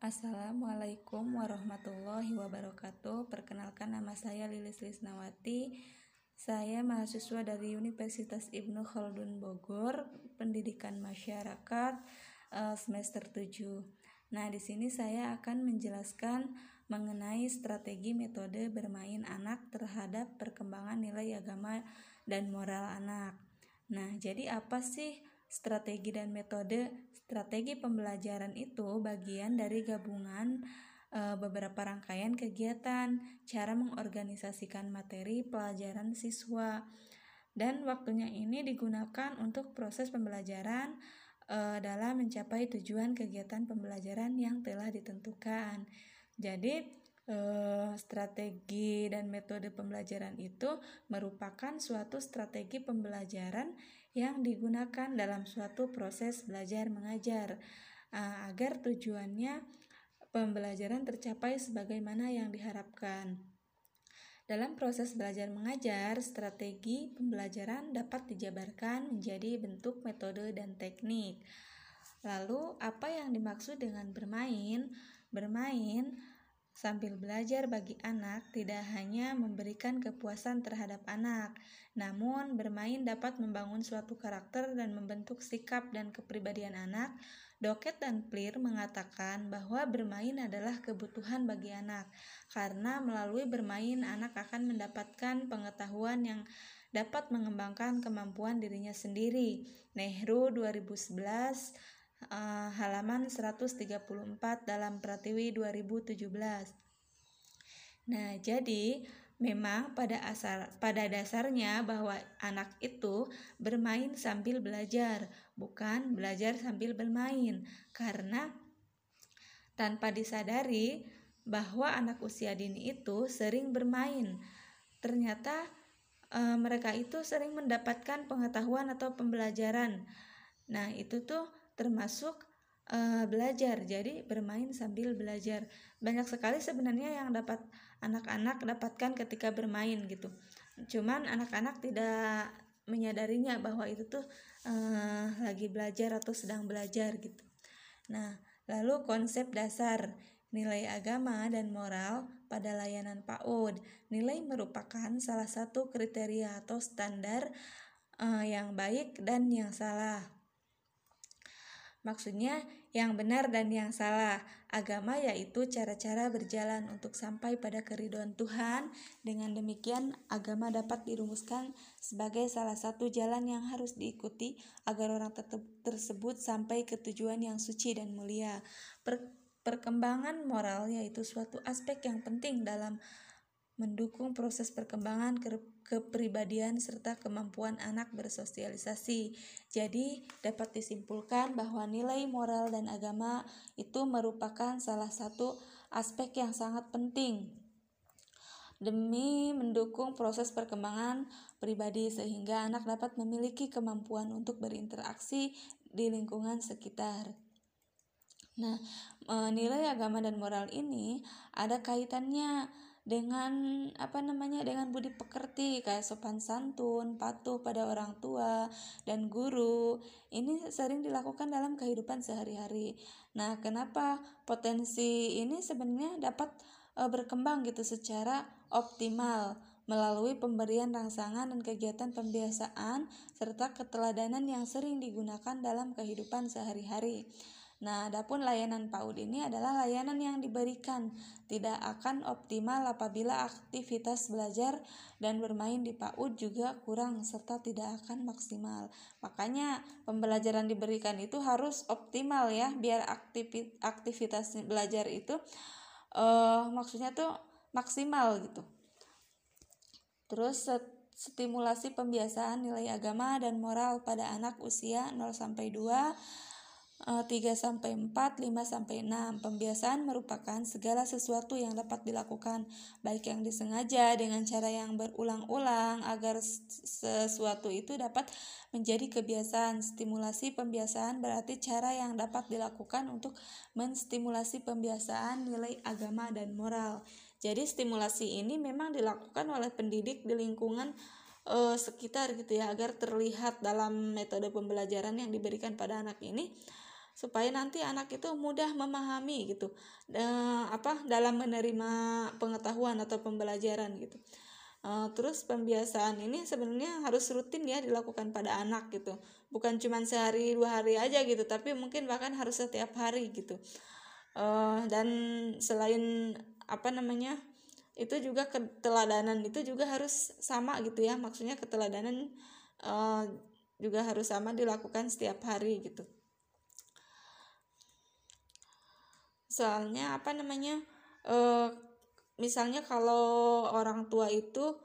Assalamualaikum warahmatullahi wabarakatuh. Perkenalkan nama saya Lilis Lisnawati. Saya mahasiswa dari Universitas Ibnu Khaldun Bogor, Pendidikan Masyarakat eh, semester 7. Nah, di sini saya akan menjelaskan mengenai strategi metode bermain anak terhadap perkembangan nilai agama dan moral anak. Nah, jadi apa sih strategi dan metode Strategi pembelajaran itu bagian dari gabungan e, beberapa rangkaian kegiatan, cara mengorganisasikan materi pelajaran siswa, dan waktunya ini digunakan untuk proses pembelajaran e, dalam mencapai tujuan kegiatan pembelajaran yang telah ditentukan. Jadi, e, strategi dan metode pembelajaran itu merupakan suatu strategi pembelajaran yang digunakan dalam suatu proses belajar mengajar uh, agar tujuannya pembelajaran tercapai sebagaimana yang diharapkan. Dalam proses belajar mengajar, strategi pembelajaran dapat dijabarkan menjadi bentuk metode dan teknik. Lalu, apa yang dimaksud dengan bermain? Bermain Sambil belajar bagi anak tidak hanya memberikan kepuasan terhadap anak, namun bermain dapat membangun suatu karakter dan membentuk sikap dan kepribadian anak. Doket dan Plir mengatakan bahwa bermain adalah kebutuhan bagi anak, karena melalui bermain anak akan mendapatkan pengetahuan yang dapat mengembangkan kemampuan dirinya sendiri. Nehru 2011 uh, halaman 134 dalam Pratiwi 2017. Nah, jadi memang pada asal pada dasarnya bahwa anak itu bermain sambil belajar, bukan belajar sambil bermain. Karena tanpa disadari bahwa anak usia dini itu sering bermain. Ternyata e, mereka itu sering mendapatkan pengetahuan atau pembelajaran. Nah, itu tuh termasuk uh, belajar. Jadi bermain sambil belajar. Banyak sekali sebenarnya yang dapat anak-anak dapatkan ketika bermain gitu. Cuman anak-anak tidak menyadarinya bahwa itu tuh uh, lagi belajar atau sedang belajar gitu. Nah, lalu konsep dasar nilai agama dan moral pada layanan PAUD. Nilai merupakan salah satu kriteria atau standar uh, yang baik dan yang salah Maksudnya yang benar dan yang salah. Agama yaitu cara-cara berjalan untuk sampai pada keriduan Tuhan. Dengan demikian, agama dapat dirumuskan sebagai salah satu jalan yang harus diikuti agar orang tersebut sampai ke tujuan yang suci dan mulia. Per perkembangan moral yaitu suatu aspek yang penting dalam mendukung proses perkembangan ke kepribadian serta kemampuan anak bersosialisasi. Jadi, dapat disimpulkan bahwa nilai moral dan agama itu merupakan salah satu aspek yang sangat penting demi mendukung proses perkembangan pribadi sehingga anak dapat memiliki kemampuan untuk berinteraksi di lingkungan sekitar. Nah, nilai agama dan moral ini ada kaitannya dengan apa namanya dengan budi pekerti kayak sopan santun, patuh pada orang tua dan guru. Ini sering dilakukan dalam kehidupan sehari-hari. Nah, kenapa potensi ini sebenarnya dapat e, berkembang gitu secara optimal melalui pemberian rangsangan dan kegiatan pembiasaan serta keteladanan yang sering digunakan dalam kehidupan sehari-hari. Nah, adapun layanan PAUD ini adalah layanan yang diberikan tidak akan optimal apabila aktivitas belajar dan bermain di PAUD juga kurang serta tidak akan maksimal. Makanya pembelajaran diberikan itu harus optimal ya biar aktivitas belajar itu uh, maksudnya tuh maksimal gitu. Terus stimulasi pembiasaan nilai agama dan moral pada anak usia 0 sampai 2 3 eh, sampai 4, 5 sampai 6. Pembiasaan merupakan segala sesuatu yang dapat dilakukan baik yang disengaja dengan cara yang berulang-ulang agar sesuatu itu dapat menjadi kebiasaan. Stimulasi pembiasaan berarti cara yang dapat dilakukan untuk menstimulasi pembiasaan nilai agama dan moral. Jadi stimulasi ini memang dilakukan oleh pendidik di lingkungan uh, sekitar gitu ya agar terlihat dalam metode pembelajaran yang diberikan pada anak ini supaya nanti anak itu mudah memahami gitu. E, apa dalam menerima pengetahuan atau pembelajaran gitu. E, terus pembiasaan ini sebenarnya harus rutin ya dilakukan pada anak gitu. Bukan cuma sehari dua hari aja gitu tapi mungkin bahkan harus setiap hari gitu. E, dan selain apa namanya itu juga keteladanan itu juga harus sama gitu ya. Maksudnya keteladanan e, juga harus sama dilakukan setiap hari gitu soalnya apa namanya e, misalnya kalau orang tua itu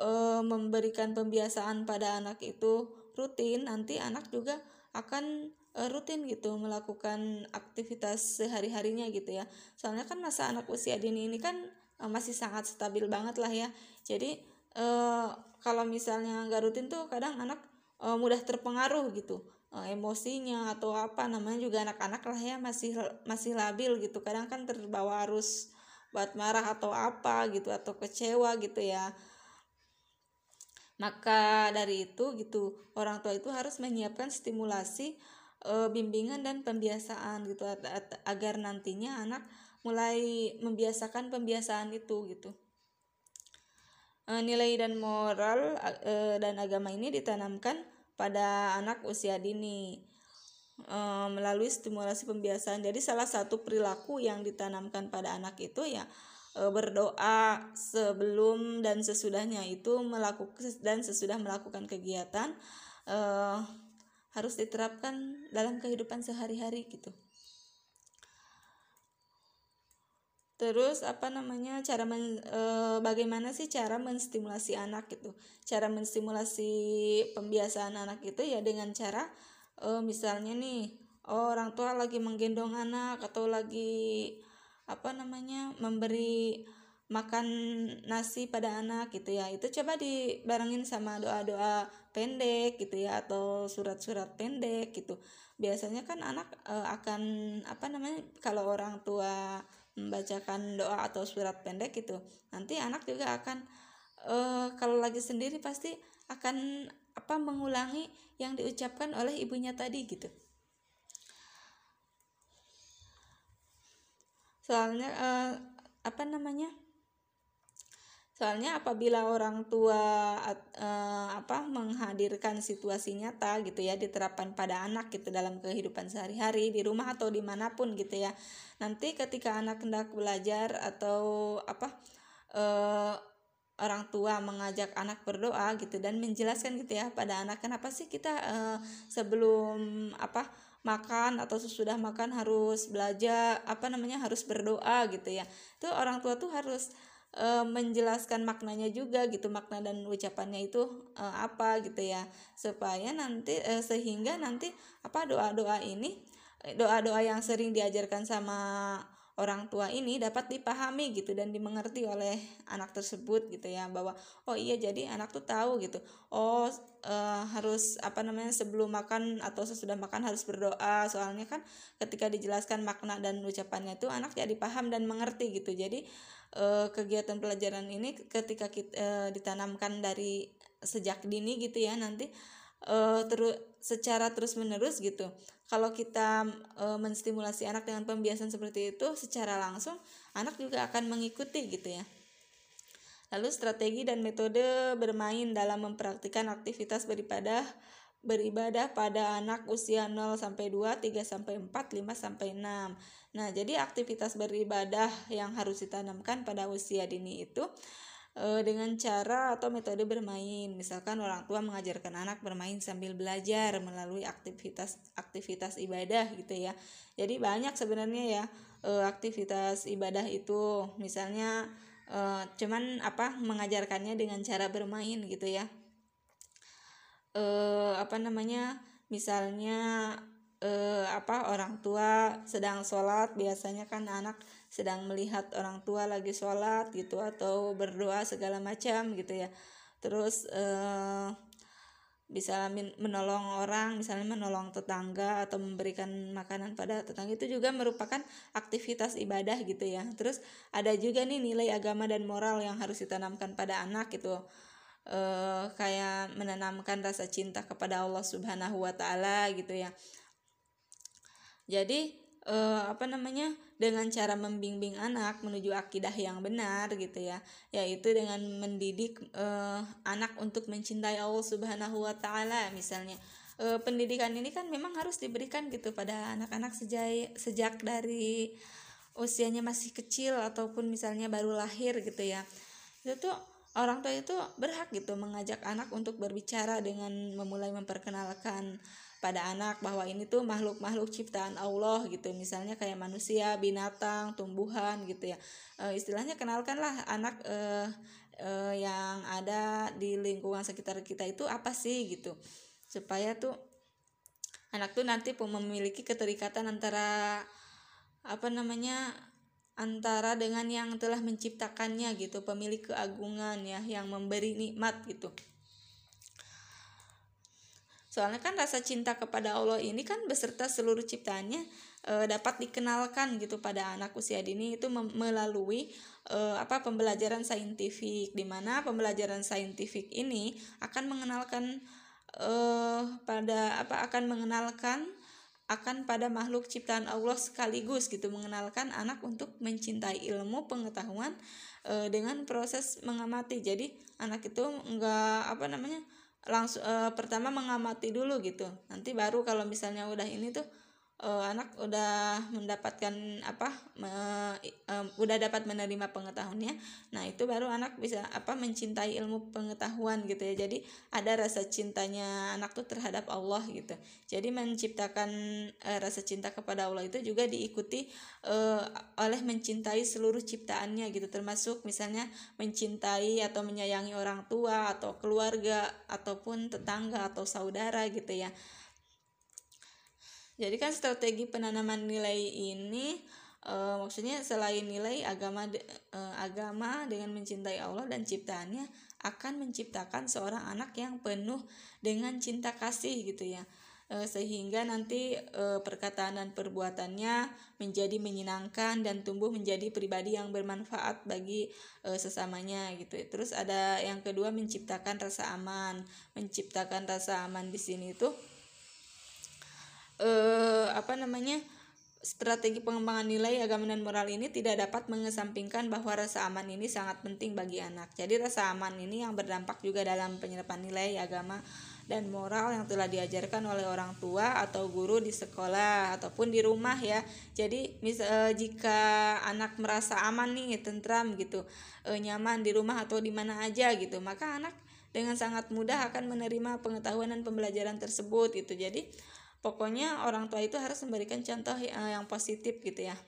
e, memberikan pembiasaan pada anak itu rutin nanti anak juga akan e, rutin gitu melakukan aktivitas sehari harinya gitu ya. Soalnya kan masa anak usia dini ini kan e, masih sangat stabil banget lah ya. Jadi e, kalau misalnya nggak rutin tuh kadang anak e, mudah terpengaruh gitu. uh, emosinya atau apa namanya juga anak-anak lah ya masih masih labil gitu. Kadang kan terbawa arus buat marah atau apa gitu atau kecewa gitu ya. Maka dari itu gitu orang tua itu harus menyiapkan stimulasi e, bimbingan dan pembiasaan gitu agar nantinya anak mulai membiasakan pembiasaan itu gitu. E, nilai dan moral e, dan agama ini ditanamkan pada anak usia dini e, melalui stimulasi pembiasaan. Jadi salah satu perilaku yang ditanamkan pada anak itu ya e, berdoa sebelum dan sesudahnya itu melakukan dan sesudah melakukan kegiatan e, harus diterapkan dalam kehidupan sehari-hari gitu. Terus apa namanya cara men, e, bagaimana sih cara menstimulasi anak gitu? Cara menstimulasi pembiasaan anak itu ya dengan cara e, misalnya nih oh, orang tua lagi menggendong anak atau lagi apa namanya memberi makan nasi pada anak gitu ya itu coba dibarengin sama doa-doa pendek gitu ya atau surat-surat pendek gitu biasanya kan anak e, akan apa namanya kalau orang tua membacakan doa atau surat pendek gitu nanti anak juga akan uh, kalau lagi sendiri pasti akan apa mengulangi yang diucapkan oleh ibunya tadi gitu. Soalnya uh, apa namanya Soalnya apabila orang tua uh, apa menghadirkan situasi nyata gitu ya diterapkan pada anak gitu dalam kehidupan sehari-hari di rumah atau di mana pun gitu ya. Nanti ketika anak hendak belajar atau apa uh, orang tua mengajak anak berdoa gitu dan menjelaskan gitu ya pada anak kenapa sih kita uh, sebelum apa makan atau sesudah makan harus belajar apa namanya harus berdoa gitu ya. Itu orang tua tuh harus e, menjelaskan maknanya juga gitu makna dan ucapannya itu e, apa gitu ya. Supaya nanti e, sehingga nanti apa doa-doa ini doa-doa yang sering diajarkan sama orang tua ini dapat dipahami gitu dan dimengerti oleh anak tersebut gitu ya bahwa oh iya jadi anak tuh tahu gitu. Oh e, harus apa namanya sebelum makan atau sesudah makan harus berdoa. Soalnya kan ketika dijelaskan makna dan ucapannya itu anak jadi paham dan mengerti gitu. Jadi uh, kegiatan pelajaran ini ketika kita eh, ditanamkan dari sejak dini gitu ya nanti uh, terus secara terus menerus gitu kalau kita uh, menstimulasi anak dengan pembiasan seperti itu secara langsung anak juga akan mengikuti gitu ya lalu strategi dan metode bermain dalam mempraktikkan aktivitas beribadah beribadah pada anak usia 0 sampai 2, 3 sampai 4, 5 sampai 6. Nah, jadi aktivitas beribadah yang harus ditanamkan pada usia dini itu e, dengan cara atau metode bermain. Misalkan orang tua mengajarkan anak bermain sambil belajar melalui aktivitas aktivitas ibadah gitu ya. Jadi banyak sebenarnya ya e, aktivitas ibadah itu. Misalnya e, cuman apa mengajarkannya dengan cara bermain gitu ya eh, apa namanya misalnya eh, apa orang tua sedang sholat biasanya kan anak sedang melihat orang tua lagi sholat gitu atau berdoa segala macam gitu ya. Terus eh, bisa menolong orang misalnya menolong tetangga atau memberikan makanan pada tetangga itu juga merupakan aktivitas ibadah gitu ya. Terus ada juga nih nilai agama dan moral yang harus ditanamkan pada anak gitu. Uh, kayak menanamkan rasa cinta kepada Allah Subhanahu wa taala gitu ya. jadi uh, apa namanya dengan cara membimbing anak menuju akidah yang benar gitu ya. Yaitu dengan mendidik uh, anak untuk mencintai Allah Subhanahu wa taala misalnya. Uh, pendidikan ini kan memang harus diberikan gitu pada anak-anak sejak sejak dari usianya masih kecil ataupun misalnya baru lahir gitu ya. Itu tuh orang tua itu berhak gitu mengajak anak untuk berbicara dengan memulai memperkenalkan pada anak bahwa ini tuh makhluk-makhluk ciptaan Allah gitu. Misalnya kayak manusia binatang tumbuhan gitu ya. E, istilahnya kenalkanlah anak e, e, yang ada di lingkungan sekitar kita itu apa sih gitu. Supaya tuh anak tuh nanti memiliki keterikatan antara apa namanya antara dengan yang telah menciptakannya gitu. Pemilik keagungan ya yang memberi nikmat gitu Soalnya kan rasa cinta kepada Allah ini kan beserta seluruh ciptaannya e, dapat dikenalkan gitu pada anak usia dini itu melalui e, apa pembelajaran saintifik di mana pembelajaran saintifik ini akan mengenalkan e, pada apa akan mengenalkan akan pada makhluk ciptaan Allah sekaligus gitu mengenalkan anak untuk mencintai ilmu pengetahuan e, dengan proses mengamati. Jadi anak itu enggak apa namanya langsung uh, pertama mengamati dulu gitu. Nanti baru kalau misalnya udah ini tuh uh, anak udah mendapatkan apa me, uh, udah dapat menerima pengetahuannya. Nah itu baru anak bisa apa mencintai ilmu pengetahuan gitu ya. Jadi ada rasa cintanya anak tuh terhadap Allah gitu. Jadi menciptakan uh, rasa cinta kepada Allah itu juga diikuti uh, oleh mencintai seluruh ciptaannya gitu. Termasuk misalnya mencintai atau menyayangi orang tua atau keluarga ataupun tetangga atau saudara gitu ya jadi kan strategi penanaman nilai ini e, maksudnya selain nilai agama e, agama dengan mencintai Allah dan ciptaannya akan menciptakan seorang anak yang penuh dengan cinta kasih gitu ya. E, sehingga nanti e, perkataan dan perbuatannya menjadi menyenangkan dan tumbuh menjadi pribadi yang bermanfaat bagi e, sesamanya gitu. Terus ada yang kedua menciptakan rasa aman. Menciptakan rasa aman di sini tuh eh, apa namanya strategi pengembangan nilai agama dan moral ini tidak dapat mengesampingkan bahwa rasa aman ini sangat penting bagi anak. Jadi rasa aman ini yang berdampak juga dalam penyerapan nilai agama dan moral yang telah diajarkan oleh orang tua atau guru di sekolah ataupun di rumah ya. Jadi mis e, jika anak merasa aman nih, tentram gitu, e, nyaman di rumah atau di mana aja gitu, maka anak dengan sangat mudah akan menerima pengetahuan dan pembelajaran tersebut gitu. Jadi pokoknya orang tua itu harus memberikan contoh eh, yang positif gitu ya.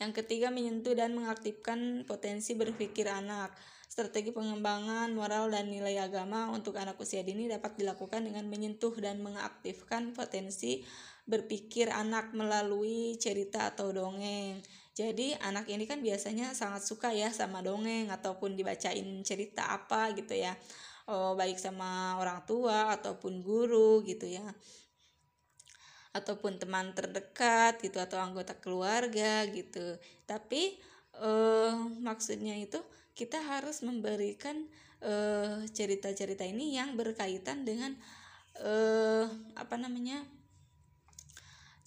Yang ketiga menyentuh dan mengaktifkan potensi berpikir anak. Strategi pengembangan moral dan nilai agama untuk anak usia dini dapat dilakukan dengan menyentuh dan mengaktifkan potensi berpikir anak melalui cerita atau dongeng jadi anak ini kan biasanya sangat suka ya sama dongeng ataupun dibacain cerita apa gitu ya. Oh, baik sama orang tua ataupun guru gitu ya. Ataupun teman terdekat gitu atau anggota keluarga gitu. Tapi eh, maksudnya itu kita harus memberikan eh, cerita-cerita ini yang berkaitan dengan eh, apa namanya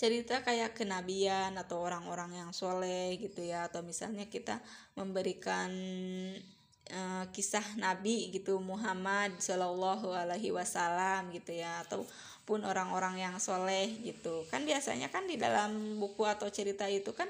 cerita kayak kenabian atau orang-orang yang soleh gitu ya atau misalnya kita memberikan uh, kisah Nabi gitu Muhammad Shallallahu Alaihi Wasallam gitu ya ataupun orang-orang yang soleh gitu. Kan biasanya kan di dalam buku atau cerita itu kan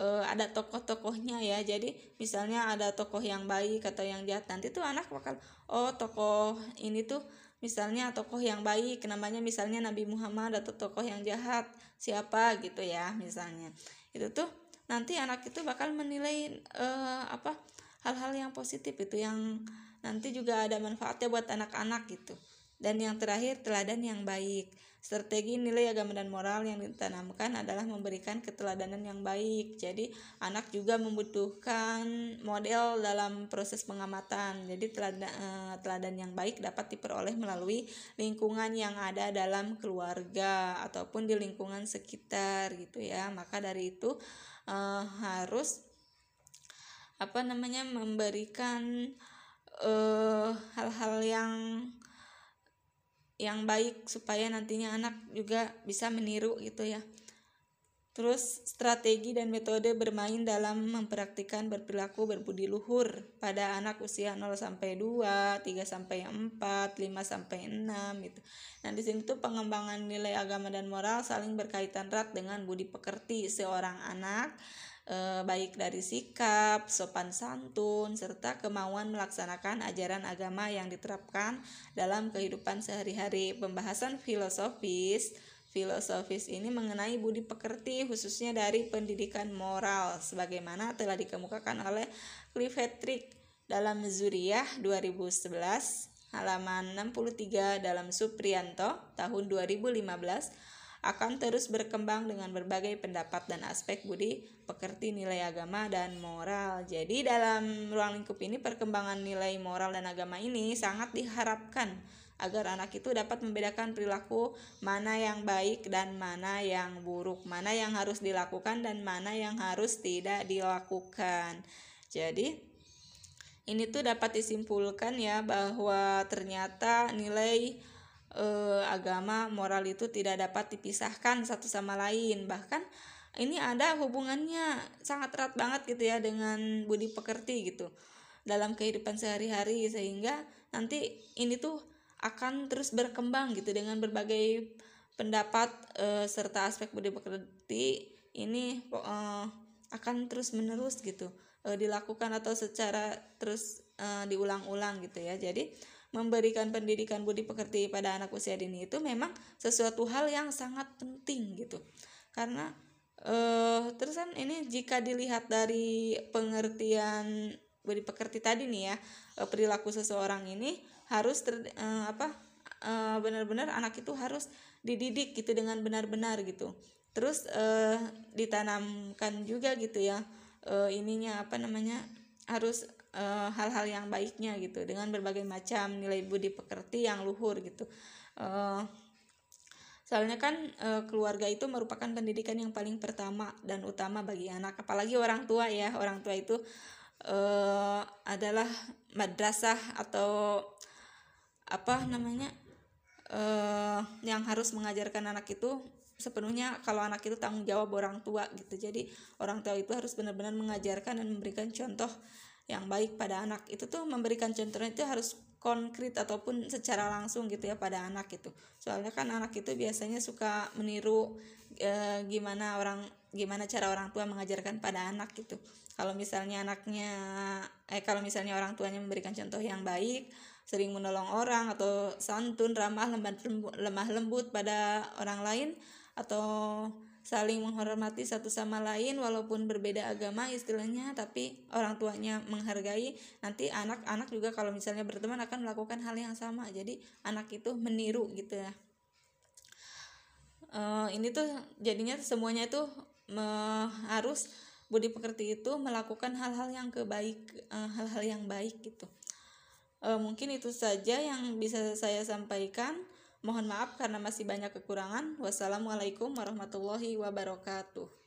uh, ada tokoh-tokohnya ya. Jadi misalnya ada tokoh yang baik atau yang jahat nanti tuh anak bakal oh tokoh ini tuh misalnya tokoh yang baik namanya misalnya Nabi Muhammad atau tokoh yang jahat siapa gitu ya misalnya. Itu tuh nanti anak itu bakal menilai uh, apa hal-hal yang positif itu yang nanti juga ada manfaatnya buat anak-anak gitu. Dan yang terakhir teladan yang baik strategi nilai agama dan moral yang ditanamkan adalah memberikan keteladanan yang baik. Jadi anak juga membutuhkan model dalam proses pengamatan. Jadi teladan, eh, teladan yang baik dapat diperoleh melalui lingkungan yang ada dalam keluarga ataupun di lingkungan sekitar gitu ya. Maka dari itu eh, harus apa namanya memberikan eh, hal-hal yang yang baik supaya nantinya anak juga bisa meniru gitu ya Terus strategi dan metode bermain dalam mempraktikkan berperilaku berbudi luhur pada anak usia 0 sampai 2, 3 sampai 4, 5 sampai 6 gitu. Nah, di sini tuh pengembangan nilai agama dan moral saling berkaitan erat dengan budi pekerti seorang anak e, baik dari sikap, sopan santun serta kemauan melaksanakan ajaran agama yang diterapkan dalam kehidupan sehari-hari. Pembahasan filosofis filosofis ini mengenai budi pekerti khususnya dari pendidikan moral sebagaimana telah dikemukakan oleh Cliff Hetrick dalam Zuriyah 2011 halaman 63 dalam Suprianto tahun 2015 akan terus berkembang dengan berbagai pendapat dan aspek budi pekerti nilai agama dan moral. Jadi dalam ruang lingkup ini perkembangan nilai moral dan agama ini sangat diharapkan agar anak itu dapat membedakan perilaku mana yang baik dan mana yang buruk, mana yang harus dilakukan dan mana yang harus tidak dilakukan. Jadi ini tuh dapat disimpulkan ya bahwa ternyata nilai eh, agama moral itu tidak dapat dipisahkan satu sama lain. Bahkan ini ada hubungannya sangat erat banget gitu ya dengan budi pekerti gitu dalam kehidupan sehari-hari sehingga nanti ini tuh akan terus berkembang gitu dengan berbagai pendapat e, serta aspek budi pekerti ini e, akan terus menerus gitu e, dilakukan atau secara terus e, diulang-ulang gitu ya. Jadi memberikan pendidikan budi pekerti pada anak usia dini itu memang sesuatu hal yang sangat penting gitu. Karena e, terus kan ini jika dilihat dari pengertian budi pekerti tadi nih ya perilaku seseorang ini harus ter, uh, apa uh, benar-benar anak itu harus dididik gitu dengan benar-benar gitu. Terus uh, ditanamkan juga gitu ya uh, ininya apa namanya harus hal-hal uh, yang baiknya gitu dengan berbagai macam nilai budi pekerti yang luhur gitu. Uh, soalnya kan e, keluarga itu merupakan pendidikan yang paling pertama dan utama bagi anak apalagi orang tua ya. Orang tua itu e, adalah madrasah atau apa namanya uh, yang harus mengajarkan anak itu sepenuhnya kalau anak itu tanggung jawab orang tua gitu. Jadi orang tua itu harus benar-benar mengajarkan dan memberikan contoh yang baik pada anak. Itu tuh memberikan contohnya itu harus konkret ataupun secara langsung gitu ya pada anak itu soalnya kan anak itu biasanya suka meniru e, gimana orang gimana cara orang tua mengajarkan pada anak gitu. Kalau misalnya anaknya eh kalau misalnya orang tuanya memberikan contoh yang baik sering menolong orang atau santun ramah lembut, lemah lembut pada orang lain atau saling menghormati satu sama lain walaupun berbeda agama istilahnya tapi orang tuanya menghargai. Nanti anak-anak juga kalau misalnya berteman akan melakukan hal yang sama. Jadi anak itu meniru gitu ya. Uh, ini tuh jadinya semuanya itu harus budi pekerti itu melakukan hal-hal yang kebaik uh, hal-hal yang baik gitu. E, mungkin itu saja yang bisa saya sampaikan. Mohon maaf karena masih banyak kekurangan. Wassalamualaikum warahmatullahi wabarakatuh.